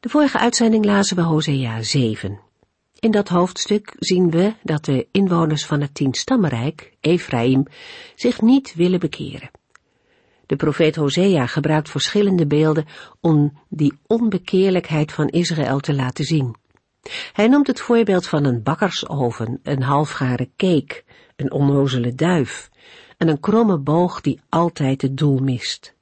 De vorige uitzending lazen we Hosea 7. In dat hoofdstuk zien we dat de inwoners van het tienstammenrijk, Ephraim, zich niet willen bekeren. De profeet Hosea gebruikt verschillende beelden om die onbekeerlijkheid van Israël te laten zien. Hij noemt het voorbeeld van een bakkersoven, een halfgare cake, een onnozele duif en een kromme boog die altijd het doel mist.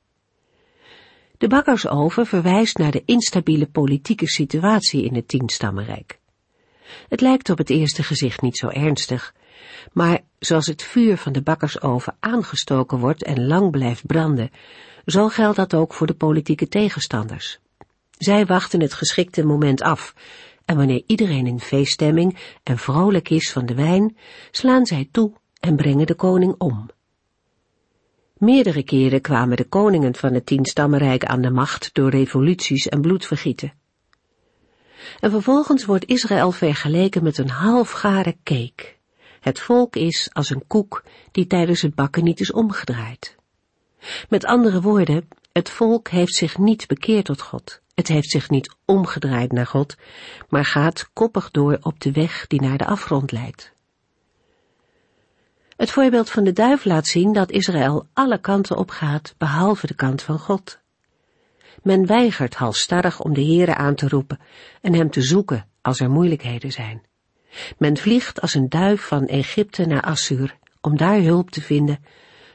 De bakkersoven verwijst naar de instabiele politieke situatie in het tienstammenrijk. Het lijkt op het eerste gezicht niet zo ernstig, maar zoals het vuur van de bakkersoven aangestoken wordt en lang blijft branden, zo geldt dat ook voor de politieke tegenstanders. Zij wachten het geschikte moment af, en wanneer iedereen in feeststemming en vrolijk is van de wijn, slaan zij toe en brengen de koning om. Meerdere keren kwamen de koningen van het tienstammenrijk aan de macht door revoluties en bloedvergieten. En vervolgens wordt Israël vergeleken met een halfgare cake. Het volk is als een koek die tijdens het bakken niet is omgedraaid. Met andere woorden, het volk heeft zich niet bekeerd tot God. Het heeft zich niet omgedraaid naar God, maar gaat koppig door op de weg die naar de afgrond leidt. Het voorbeeld van de duif laat zien dat Israël alle kanten opgaat, behalve de kant van God. Men weigert halstarrig om de Heere aan te roepen en hem te zoeken als er moeilijkheden zijn. Men vliegt als een duif van Egypte naar Assur om daar hulp te vinden,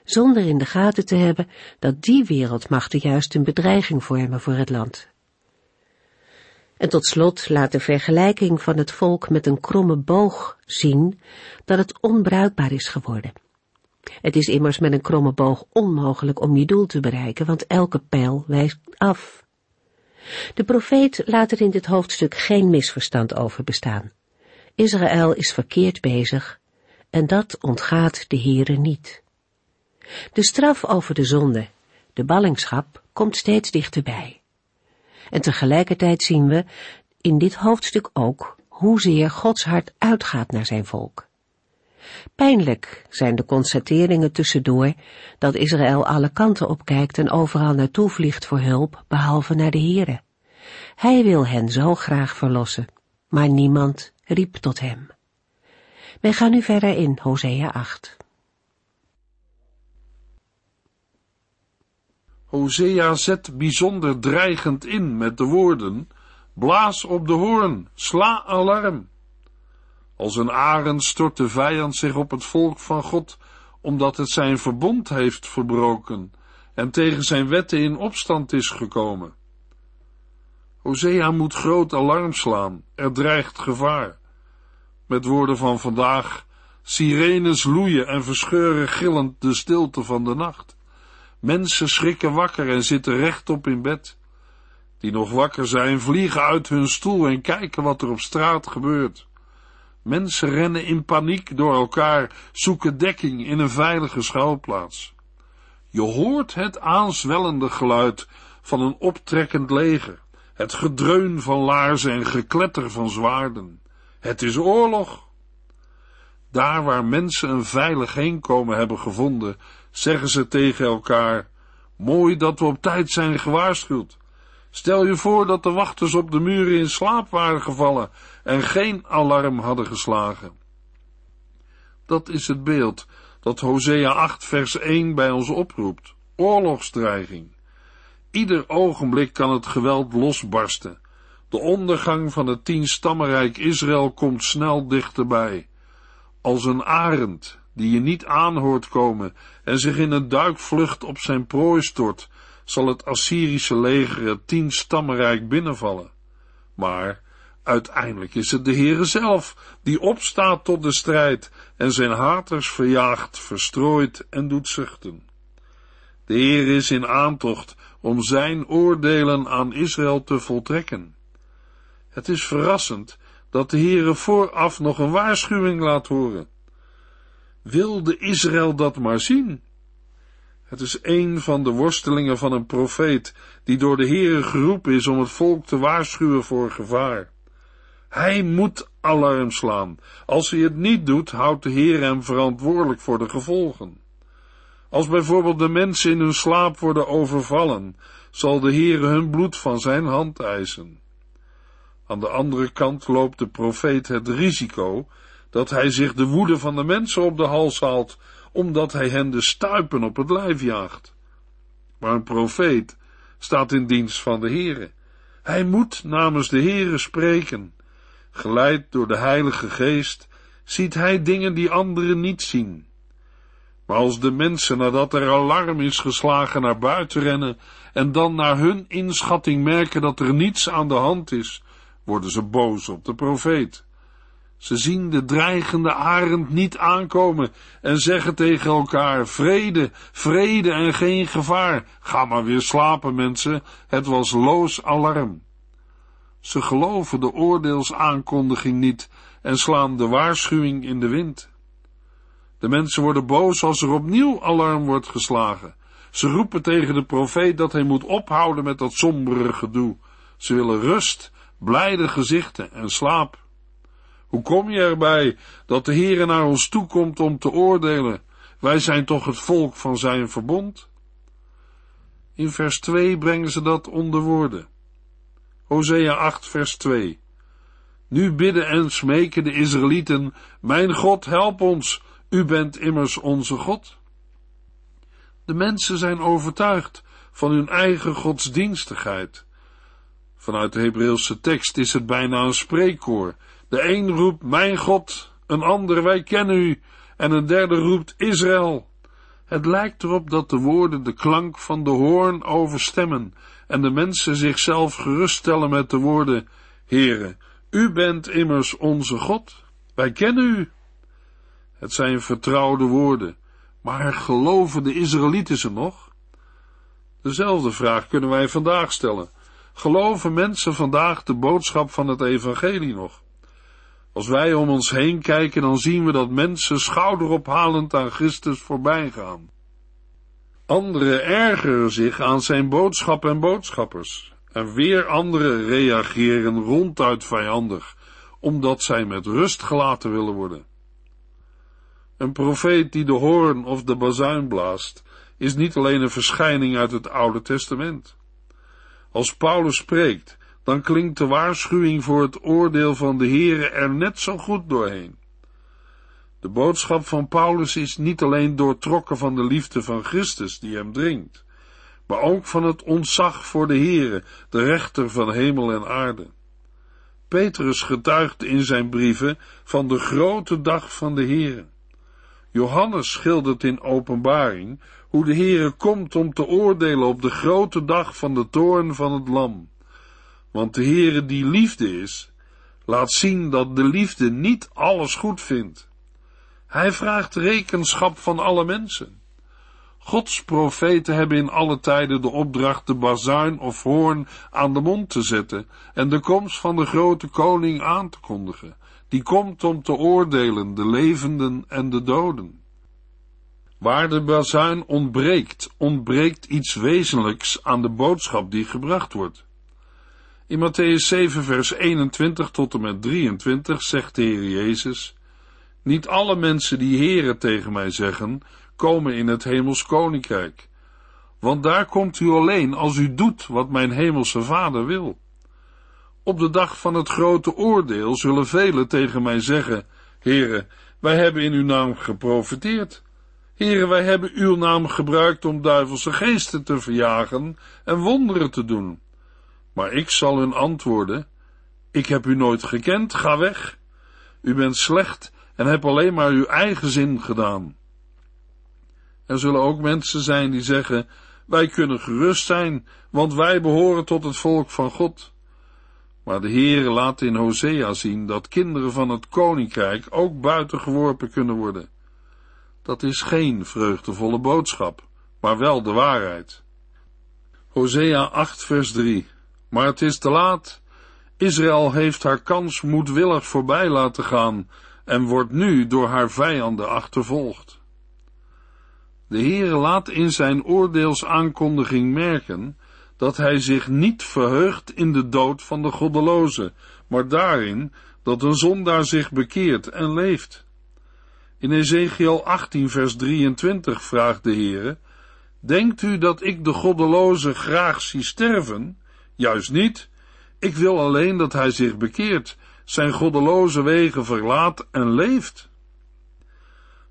zonder in de gaten te hebben dat die wereldmachten juist een bedreiging vormen voor het land. En tot slot laat de vergelijking van het volk met een kromme boog zien dat het onbruikbaar is geworden. Het is immers met een kromme boog onmogelijk om je doel te bereiken, want elke pijl wijst af. De profeet laat er in dit hoofdstuk geen misverstand over bestaan. Israël is verkeerd bezig en dat ontgaat de Heere niet. De straf over de zonde, de ballingschap, komt steeds dichterbij. En tegelijkertijd zien we in dit hoofdstuk ook hoezeer Gods hart uitgaat naar zijn volk. Pijnlijk zijn de constateringen tussendoor dat Israël alle kanten opkijkt en overal naartoe vliegt voor hulp, behalve naar de Here. Hij wil hen zo graag verlossen, maar niemand riep tot hem. Wij gaan nu verder in Hosea 8. Hosea zet bijzonder dreigend in met de woorden, blaas op de hoorn, sla alarm. Als een arend stort de vijand zich op het volk van God, omdat het zijn verbond heeft verbroken en tegen zijn wetten in opstand is gekomen. Hosea moet groot alarm slaan, er dreigt gevaar. Met woorden van vandaag, sirenes loeien en verscheuren gillend de stilte van de nacht. Mensen schrikken wakker en zitten rechtop in bed. Die nog wakker zijn, vliegen uit hun stoel en kijken wat er op straat gebeurt. Mensen rennen in paniek door elkaar, zoeken dekking in een veilige schuilplaats. Je hoort het aanzwellende geluid van een optrekkend leger, het gedreun van laarzen en gekletter van zwaarden. Het is oorlog. Daar waar mensen een veilig heenkomen hebben gevonden, zeggen ze tegen elkaar, mooi dat we op tijd zijn gewaarschuwd. Stel je voor dat de wachters op de muren in slaap waren gevallen en geen alarm hadden geslagen. Dat is het beeld dat Hosea 8 vers 1 bij ons oproept. Oorlogsdreiging. Ieder ogenblik kan het geweld losbarsten. De ondergang van het tienstammenrijk Israël komt snel dichterbij. Als een arend die je niet aanhoort komen en zich in een duikvlucht op zijn prooi stort, zal het Assyrische leger het tien stammenrijk binnenvallen. Maar uiteindelijk is het de Heere zelf die opstaat tot de strijd en zijn haters verjaagt, verstrooit en doet zuchten. De Heer is in aantocht om zijn oordelen aan Israël te voltrekken. Het is verrassend dat de Heere vooraf nog een waarschuwing laat horen. Wilde Israël dat maar zien? Het is een van de worstelingen van een profeet die door de Heere geroepen is om het volk te waarschuwen voor gevaar. Hij moet alarm slaan. Als hij het niet doet, houdt de Heer hem verantwoordelijk voor de gevolgen. Als bijvoorbeeld de mensen in hun slaap worden overvallen, zal de Heer hun bloed van zijn hand eisen. Aan de andere kant loopt de profeet het risico dat hij zich de woede van de mensen op de hals haalt, omdat hij hen de stuipen op het lijf jaagt. Maar een profeet staat in dienst van de Heere. Hij moet namens de Heere spreken. Geleid door de Heilige Geest ziet hij dingen die anderen niet zien. Maar als de mensen nadat er alarm is geslagen naar buiten rennen en dan naar hun inschatting merken dat er niets aan de hand is, worden ze boos op de profeet. Ze zien de dreigende arend niet aankomen en zeggen tegen elkaar: vrede, vrede en geen gevaar. Ga maar weer slapen, mensen. Het was loos alarm. Ze geloven de oordeelsaankondiging niet en slaan de waarschuwing in de wind. De mensen worden boos als er opnieuw alarm wordt geslagen. Ze roepen tegen de profeet dat hij moet ophouden met dat sombere gedoe. Ze willen rust, blijde gezichten en slaap. Hoe kom je erbij dat de Heere naar ons toekomt om te oordelen? Wij zijn toch het volk van zijn verbond? In vers 2 brengen ze dat onder woorden. Hosea 8 vers 2 Nu bidden en smeken de Israëlieten, Mijn God, help ons, u bent immers onze God. De mensen zijn overtuigd van hun eigen godsdienstigheid. Vanuit de Hebreeuwse tekst is het bijna een spreekkoor. De een roept, mijn God, een ander, wij kennen u, en een derde roept, Israël. Het lijkt erop dat de woorden de klank van de hoorn overstemmen en de mensen zichzelf geruststellen met de woorden, Heere, u bent immers onze God, wij kennen u. Het zijn vertrouwde woorden, maar geloven de Israëlieten ze nog? Dezelfde vraag kunnen wij vandaag stellen. Geloven mensen vandaag de boodschap van het evangelie nog? Als wij om ons heen kijken, dan zien we dat mensen schouderophalend aan Christus voorbij gaan. Anderen ergeren zich aan zijn boodschap en boodschappers, en weer anderen reageren ronduit vijandig, omdat zij met rust gelaten willen worden. Een profeet die de hoorn of de bazuin blaast, is niet alleen een verschijning uit het Oude Testament. Als Paulus spreekt, dan klinkt de waarschuwing voor het oordeel van de Heere er net zo goed doorheen. De boodschap van Paulus is niet alleen doortrokken van de liefde van Christus die hem dringt, maar ook van het ontzag voor de Heere, de rechter van hemel en aarde. Petrus getuigt in zijn brieven van de grote dag van de Heere. Johannes schildert in openbaring hoe de Heere komt om te oordelen op de grote dag van de toorn van het lam. Want de Heere die liefde is, laat zien dat de liefde niet alles goed vindt. Hij vraagt rekenschap van alle mensen. Gods profeten hebben in alle tijden de opdracht de bazuin of hoorn aan de mond te zetten en de komst van de grote koning aan te kondigen, die komt om te oordelen de levenden en de doden. Waar de bazuin ontbreekt, ontbreekt iets wezenlijks aan de boodschap die gebracht wordt. In Matthäus 7, vers 21 tot en met 23 zegt de Heer Jezus: Niet alle mensen die Heren tegen mij zeggen, komen in het hemels koninkrijk. Want daar komt u alleen als u doet wat mijn hemelse Vader wil. Op de dag van het grote oordeel zullen velen tegen mij zeggen: Heren, wij hebben in uw naam geprofiteerd. Heren, wij hebben uw naam gebruikt om duivelse geesten te verjagen en wonderen te doen. Maar ik zal hun antwoorden: Ik heb u nooit gekend, ga weg. U bent slecht en hebt alleen maar uw eigen zin gedaan. Er zullen ook mensen zijn die zeggen: Wij kunnen gerust zijn, want wij behoren tot het volk van God. Maar de Heere laat in Hosea zien dat kinderen van het koninkrijk ook buiten geworpen kunnen worden. Dat is geen vreugdevolle boodschap, maar wel de waarheid. Hosea 8 vers 3 Maar het is te laat. Israël heeft haar kans moedwillig voorbij laten gaan en wordt nu door haar vijanden achtervolgd. De Heere laat in zijn oordeelsaankondiging merken dat hij zich niet verheugt in de dood van de goddeloze, maar daarin dat een zondaar zich bekeert en leeft. In Ezekiel 18 vers 23 vraagt de Heere, Denkt u dat ik de goddeloze graag zie sterven? Juist niet. Ik wil alleen dat hij zich bekeert, zijn goddeloze wegen verlaat en leeft.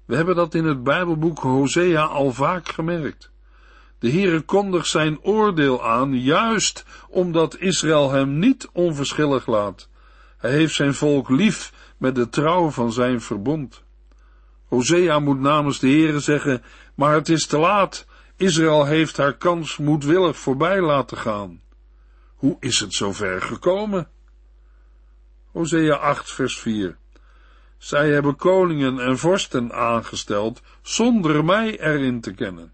We hebben dat in het Bijbelboek Hosea al vaak gemerkt. De Heere kondigt zijn oordeel aan, juist omdat Israël hem niet onverschillig laat. Hij heeft zijn volk lief met de trouw van zijn verbond. Hosea moet namens de Heere zeggen, maar het is te laat. Israël heeft haar kans moedwillig voorbij laten gaan. Hoe is het zover gekomen? Hosea 8 vers 4 Zij hebben koningen en vorsten aangesteld, zonder mij erin te kennen.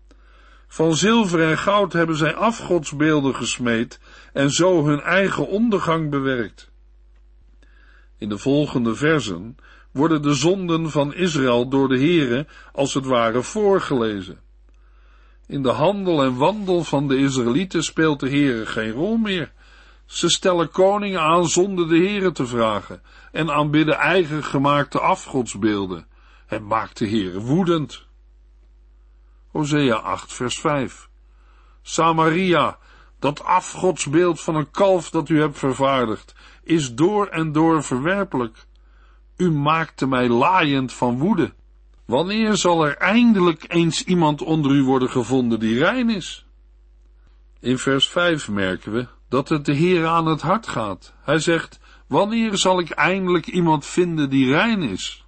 Van zilver en goud hebben zij afgodsbeelden gesmeed en zo hun eigen ondergang bewerkt. In de volgende versen worden de zonden van Israël door de Heere als het ware voorgelezen. In de handel en wandel van de Israëlieten speelt de Heere geen rol meer. Ze stellen koningen aan zonder de Heere te vragen en aanbidden eigen gemaakte afgodsbeelden. Het maakt de Heere woedend. Hosea 8 vers 5 Samaria, dat afgodsbeeld van een kalf dat u hebt vervaardigd, is door en door verwerpelijk. U maakte mij laaiend van woede. Wanneer zal er eindelijk eens iemand onder u worden gevonden die rein is? In vers 5 merken we dat het de Heer aan het hart gaat. Hij zegt, wanneer zal ik eindelijk iemand vinden die rein is?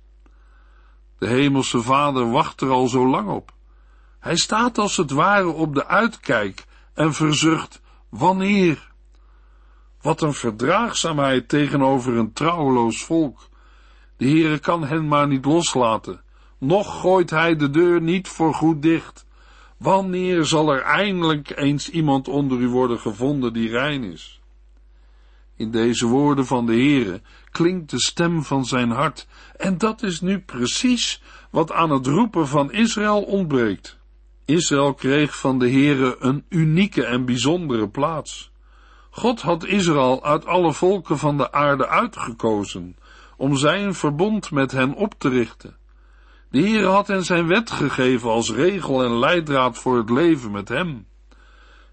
De hemelse vader wacht er al zo lang op. Hij staat als het ware op de uitkijk en verzucht, wanneer? Wat een verdraagzaamheid tegenover een trouweloos volk. De Heere kan hen maar niet loslaten. Nog gooit hij de deur niet voor goed dicht. Wanneer zal er eindelijk eens iemand onder u worden gevonden die rein is? In deze woorden van de Heere klinkt de stem van zijn hart, en dat is nu precies wat aan het roepen van Israël ontbreekt. Israël kreeg van de Heere een unieke en bijzondere plaats. God had Israël uit alle volken van de aarde uitgekozen, om zijn verbond met hen op te richten. De Heer had hen zijn wet gegeven als regel en leidraad voor het leven met hem.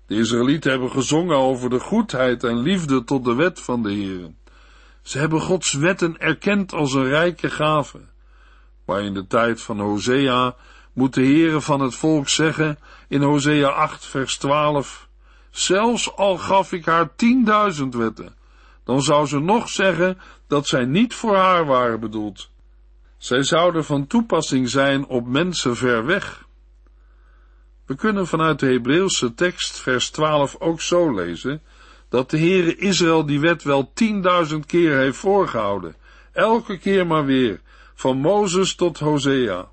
De Israëlieten hebben gezongen over de goedheid en liefde tot de wet van de Heer. Ze hebben Gods wetten erkend als een rijke gave. Maar in de tijd van Hosea moet de Heere van het volk zeggen in Hosea 8 vers 12, zelfs al gaf ik haar tienduizend wetten, dan zou ze nog zeggen dat zij niet voor haar waren bedoeld. Zij zouden van toepassing zijn op mensen ver weg. We kunnen vanuit de Hebreeuwse tekst vers 12 ook zo lezen, dat de Heere Israël die wet wel tienduizend keer heeft voorgehouden, elke keer maar weer, van Mozes tot Hosea.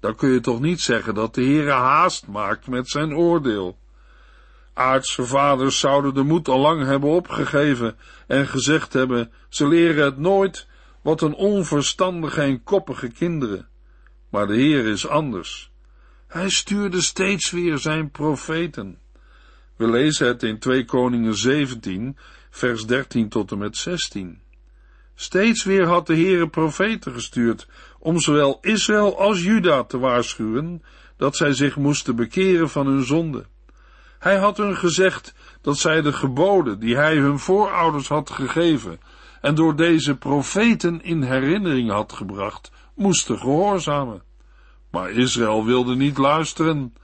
Dan kun je toch niet zeggen dat de Heere haast maakt met zijn oordeel. Aardse vaders zouden de moed al lang hebben opgegeven en gezegd hebben, ze leren het nooit, wat een onverstandige en koppige kinderen. Maar de Heer is anders. Hij stuurde steeds weer zijn profeten. We lezen het in 2 Koningen 17, vers 13 tot en met 16. Steeds weer had de Heere profeten gestuurd om zowel Israël als Juda te waarschuwen dat zij zich moesten bekeren van hun zonde. Hij had hun gezegd dat zij de geboden die hij hun voorouders had gegeven en door deze profeten in herinnering had gebracht, moesten gehoorzamen. Maar Israël wilde niet luisteren.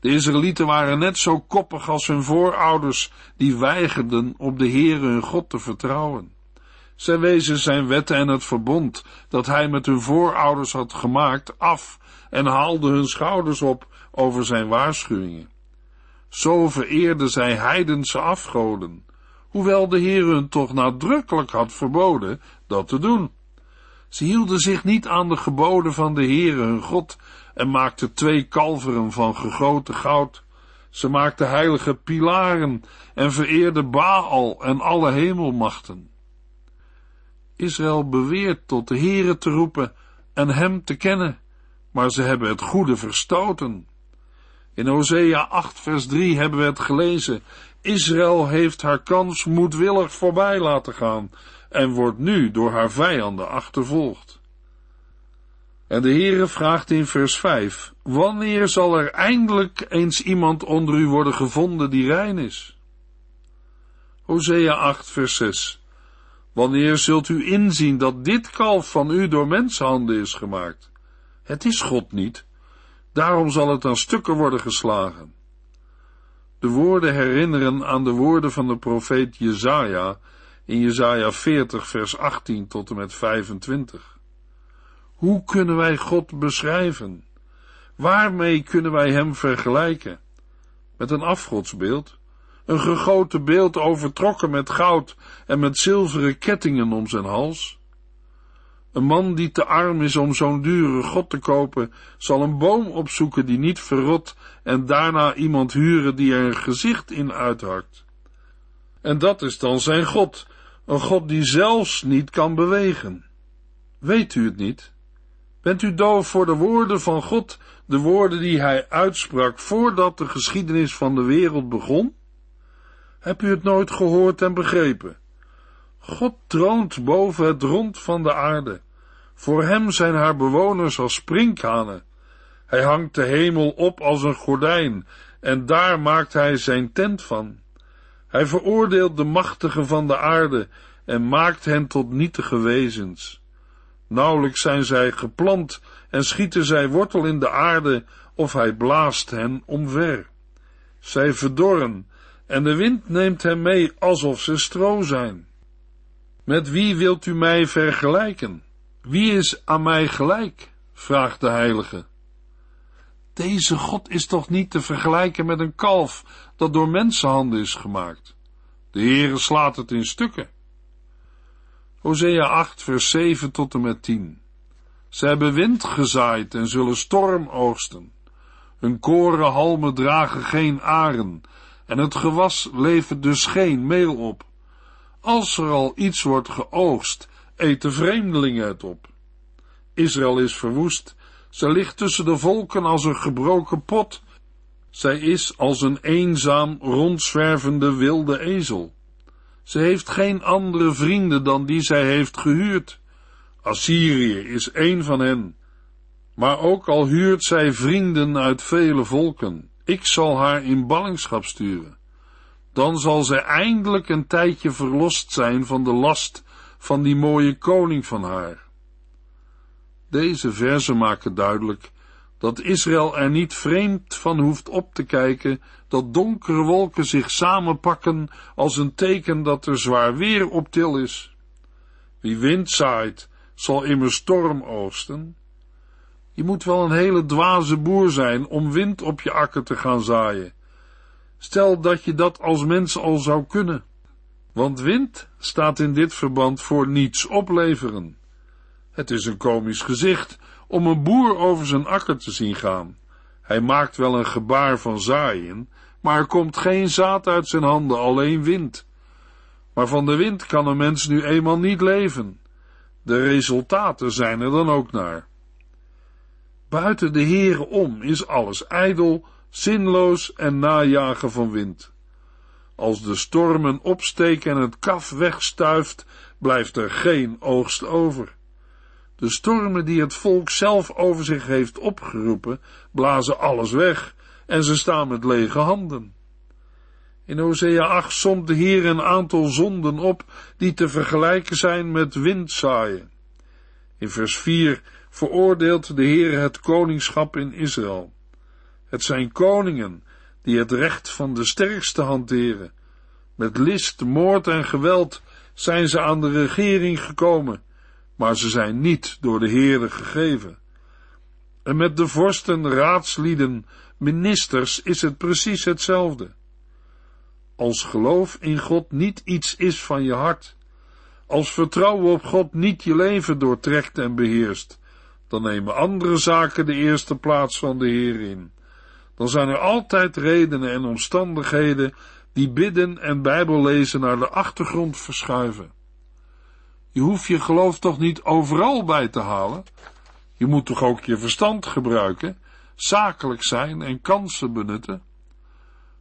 De Israëlieten waren net zo koppig als hun voorouders, die weigerden op de Heere hun God te vertrouwen. Zij wezen zijn wetten en het verbond dat hij met hun voorouders had gemaakt af en haalden hun schouders op over zijn waarschuwingen. Zo vereerden zij heidense afgoden, hoewel de Heer hun toch nadrukkelijk had verboden dat te doen. Ze hielden zich niet aan de geboden van de Heere hun God en maakten twee kalveren van gegoten goud. Ze maakte heilige pilaren en vereerde Baal en alle hemelmachten. Israël beweert tot de Heere te roepen en hem te kennen, maar ze hebben het goede verstoten. In Hosea 8 vers 3 hebben we het gelezen, Israël heeft haar kans moedwillig voorbij laten gaan en wordt nu door haar vijanden achtervolgd. En de Heere vraagt in vers 5, wanneer zal er eindelijk eens iemand onder u worden gevonden die rein is? Hosea 8 vers 6, wanneer zult u inzien dat dit kalf van u door mensenhanden is gemaakt? Het is God niet, daarom zal het aan stukken worden geslagen. De woorden herinneren aan de woorden van de profeet Jezaja in Jezaja 40 vers 18 tot en met 25. Hoe kunnen wij God beschrijven? Waarmee kunnen wij hem vergelijken? Met een afgodsbeeld? Een gegoten beeld overtrokken met goud en met zilveren kettingen om zijn hals? Een man die te arm is om zo'n dure God te kopen, zal een boom opzoeken die niet verrot en daarna iemand huren die er een gezicht in uithakt. En dat is dan zijn God, een God die zelfs niet kan bewegen. Weet u het niet? Bent u doof voor de woorden van God, de woorden die hij uitsprak voordat de geschiedenis van de wereld begon? Heb u het nooit gehoord en begrepen? God troont boven het rond van de aarde. Voor hem zijn haar bewoners als sprinkhanen. Hij hangt de hemel op als een gordijn, en daar maakt hij zijn tent van. Hij veroordeelt de machtigen van de aarde en maakt hen tot nietige wezens. Nauwelijks zijn zij geplant en schieten zij wortel in de aarde, of hij blaast hen omver. Zij verdorren, en de wind neemt hen mee alsof ze stro zijn. Met wie wilt u mij vergelijken? Wie is aan mij gelijk? vraagt de heilige. Deze God is toch niet te vergelijken met een kalf dat door mensenhanden is gemaakt. De Heere slaat het in stukken. Hosea 8 vers 7 tot en met 10 Ze hebben wind gezaaid en zullen storm oogsten. Hun korenhalmen dragen geen aren en het gewas levert dus geen meel op. Als er al iets wordt geoogst, eten vreemdelingen het op. Israël is verwoest, zij ligt tussen de volken als een gebroken pot. Zij is als een eenzaam, rondzwervende wilde ezel. Ze heeft geen andere vrienden dan die zij heeft gehuurd. Assyrië is een van hen. Maar ook al huurt zij vrienden uit vele volken, ik zal haar in ballingschap sturen. Dan zal zij eindelijk een tijdje verlost zijn van de last van die mooie koning van haar. Deze verzen maken duidelijk dat Israël er niet vreemd van hoeft op te kijken dat donkere wolken zich samenpakken als een teken dat er zwaar weer op til is. Wie wind zaait, zal immers storm oosten. Je moet wel een hele dwaze boer zijn om wind op je akker te gaan zaaien. Stel dat je dat als mens al zou kunnen. Want wind staat in dit verband voor niets opleveren. Het is een komisch gezicht om een boer over zijn akker te zien gaan. Hij maakt wel een gebaar van zaaien, maar er komt geen zaad uit zijn handen, alleen wind. Maar van de wind kan een mens nu eenmaal niet leven. De resultaten zijn er dan ook naar. Buiten de Heere om is alles ijdel, zinloos en najagen van wind. Als de stormen opsteken en het kaf wegstuift, blijft er geen oogst over. De stormen die het volk zelf over zich heeft opgeroepen, blazen alles weg en ze staan met lege handen. In Hosea 8 somt de Heer een aantal zonden op die te vergelijken zijn met windzaaien. In vers 4 veroordeelt de Heer het koningschap in Israël. Het zijn koningen die het recht van de sterkste hanteren. Met list, moord en geweld zijn ze aan de regering gekomen maar ze zijn niet door de Heere gegeven. En met de vorsten, raadslieden, ministers is het precies hetzelfde. Als geloof in God niet iets is van je hart, als vertrouwen op God niet je leven doortrekt en beheerst, dan nemen andere zaken de eerste plaats van de Heer in. Dan zijn er altijd redenen en omstandigheden die bidden en bijbellezen naar de achtergrond verschuiven. Je hoeft je geloof toch niet overal bij te halen? Je moet toch ook je verstand gebruiken, zakelijk zijn en kansen benutten?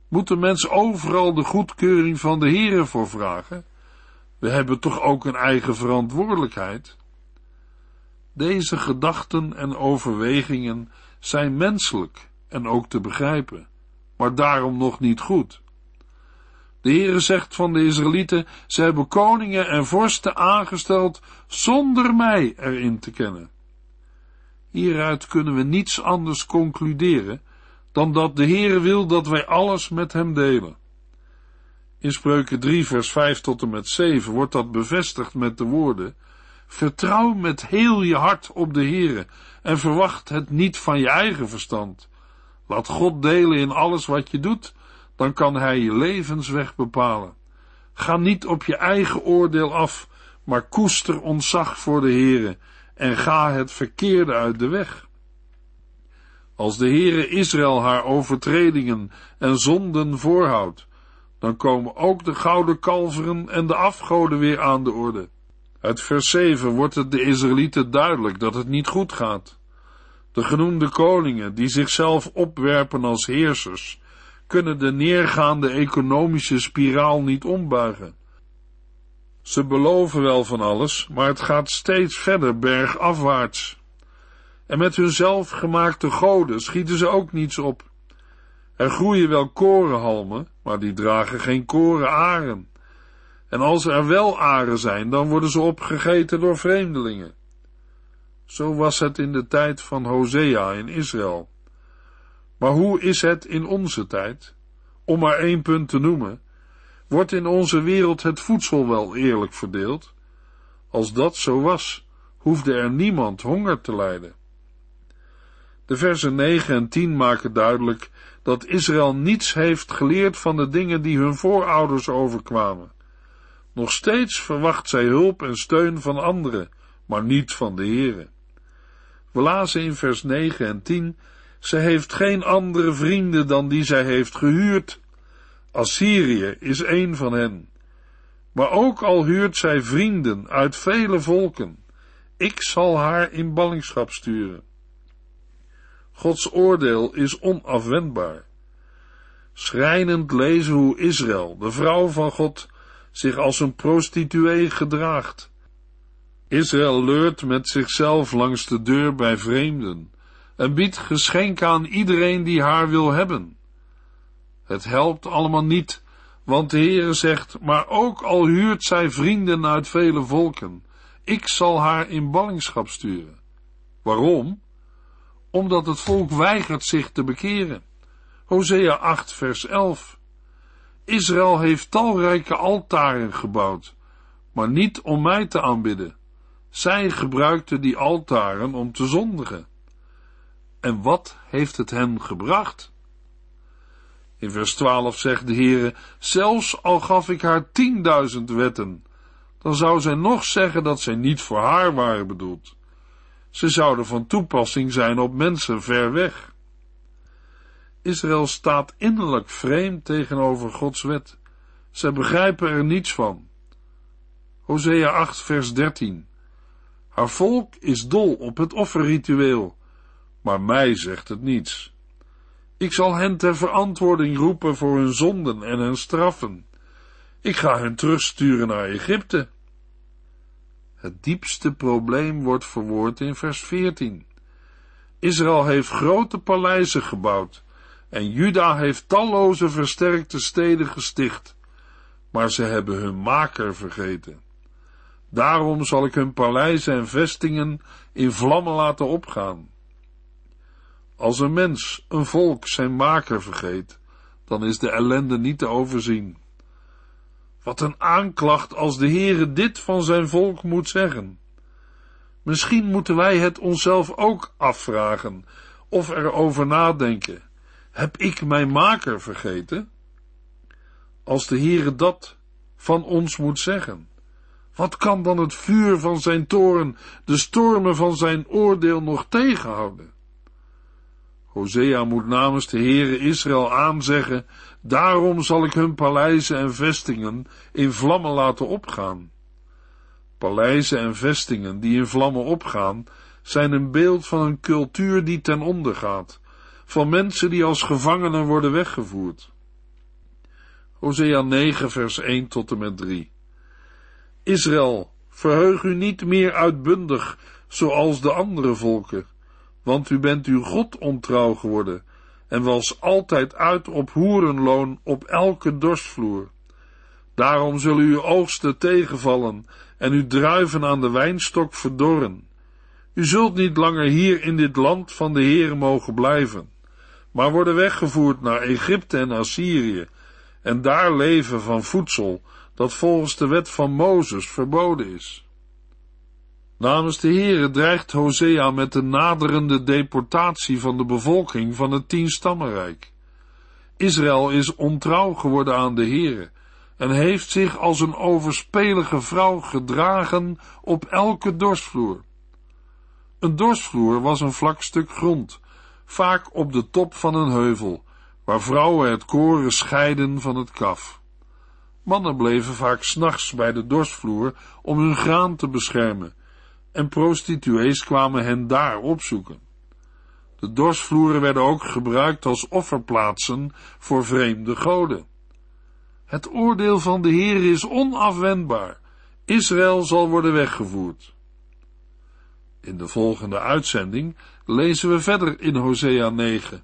Moet de mens overal de goedkeuring van de Heere voor vragen? We hebben toch ook een eigen verantwoordelijkheid? Deze gedachten en overwegingen zijn menselijk en ook te begrijpen, maar daarom nog niet goed. De Heere zegt van de Israëlieten, ze hebben koningen en vorsten aangesteld zonder mij erin te kennen. Hieruit kunnen we niets anders concluderen dan dat de Heere wil dat wij alles met hem delen. In Spreuken 3 vers 5 tot en met 7 wordt dat bevestigd met de woorden, Vertrouw met heel je hart op de Heere en verwacht het niet van je eigen verstand. Laat God delen in alles wat je doet, dan kan Hij je levensweg bepalen. Ga niet op je eigen oordeel af, maar koester ontzag voor de Heere en ga het verkeerde uit de weg. Als de Heere Israël haar overtredingen en zonden voorhoudt, dan komen ook de gouden kalveren en de afgoden weer aan de orde. Uit vers 7 wordt het de Israëlieten duidelijk dat het niet goed gaat. De genoemde koningen, die zichzelf opwerpen als heersers, kunnen de neergaande economische spiraal niet ombuigen. Ze beloven wel van alles, maar het gaat steeds verder bergafwaarts. En met hun zelfgemaakte goden schieten ze ook niets op. Er groeien wel korenhalmen, maar die dragen geen korenaren. En als er wel aren zijn, dan worden ze opgegeten door vreemdelingen. Zo was het in de tijd van Hosea in Israël. Maar hoe is het in onze tijd? Om maar één punt te noemen, wordt in onze wereld het voedsel wel eerlijk verdeeld? Als dat zo was, hoefde er niemand honger te lijden. De versen 9 en 10 maken duidelijk dat Israël niets heeft geleerd van de dingen die hun voorouders overkwamen. Nog steeds verwacht zij hulp en steun van anderen, maar niet van de Heere. We lazen in vers 9 en 10, ze heeft geen andere vrienden dan die zij heeft gehuurd. Assyrië is een van hen. Maar ook al huurt zij vrienden uit vele volken, ik zal haar in ballingschap sturen. Gods oordeel is onafwendbaar. Schrijnend lezen hoe Israël, de vrouw van God, zich als een prostituee gedraagt. Israël leurt met zichzelf langs de deur bij vreemden en biedt geschenken aan iedereen die haar wil hebben. Het helpt allemaal niet, want de Heere zegt, maar ook al huurt zij vrienden uit vele volken, ik zal haar in ballingschap sturen. Waarom? Omdat het volk weigert zich te bekeren. Hosea 8 vers 11. Israël heeft talrijke altaren gebouwd, maar niet om mij te aanbidden. Zij gebruikten die altaren om te zondigen. En wat heeft het hen gebracht? In vers 12 zegt de Heere, zelfs al gaf ik haar tienduizend wetten, dan zou zij nog zeggen dat zij niet voor haar waren bedoeld. Ze zouden van toepassing zijn op mensen ver weg. Israël staat innerlijk vreemd tegenover Gods wet. Zij begrijpen er niets van. Hosea 8 vers 13 Haar volk is dol op het offerritueel, maar mij zegt het niets. Ik zal hen ter verantwoording roepen voor hun zonden en hun straffen. Ik ga hen terugsturen naar Egypte. Het diepste probleem wordt verwoord in vers 14. Israël heeft grote paleizen gebouwd en Juda heeft talloze versterkte steden gesticht, maar ze hebben hun maker vergeten. Daarom zal ik hun paleizen en vestingen in vlammen laten opgaan. Als een mens, een volk, zijn maker vergeet, dan is de ellende niet te overzien. Wat een aanklacht als de Heere dit van zijn volk moet zeggen. Misschien moeten wij het onszelf ook afvragen of erover nadenken. Heb ik mijn maker vergeten? Als de Heere dat van ons moet zeggen, wat kan dan het vuur van zijn toren, de stormen van zijn oordeel nog tegenhouden? Hosea moet namens de Heere Israël aanzeggen, daarom zal ik hun paleizen en vestingen in vlammen laten opgaan. Paleizen en vestingen die in vlammen opgaan, zijn een beeld van een cultuur die ten onder gaat, van mensen die als gevangenen worden weggevoerd. Hosea 9 vers 1 tot en met 3 Israël, verheug u niet meer uitbundig, zoals de andere volken, want u bent uw God ontrouw geworden, en was altijd uit op hoerenloon op elke dorstvloer. Daarom zullen uw oogsten tegenvallen en uw druiven aan de wijnstok verdorren. U zult niet langer hier in dit land van de Heer mogen blijven, maar worden weggevoerd naar Egypte en Assyrië, en daar leven van voedsel dat volgens de wet van Mozes verboden is. Namens de Heere dreigt Hosea met de naderende deportatie van de bevolking van het tienstammenrijk. Israël is ontrouw geworden aan de Heere en heeft zich als een overspelige vrouw gedragen op elke dorsvloer. Een dorsvloer was een vlak stuk grond, vaak op de top van een heuvel, waar vrouwen het koren scheiden van het kaf. Mannen bleven vaak s'nachts bij de dorsvloer om hun graan te beschermen, en prostituees kwamen hen daar opzoeken. De dorsvloeren werden ook gebruikt als offerplaatsen voor vreemde goden. Het oordeel van de Heer is onafwendbaar. Israël zal worden weggevoerd. In de volgende uitzending lezen we verder in Hosea 9.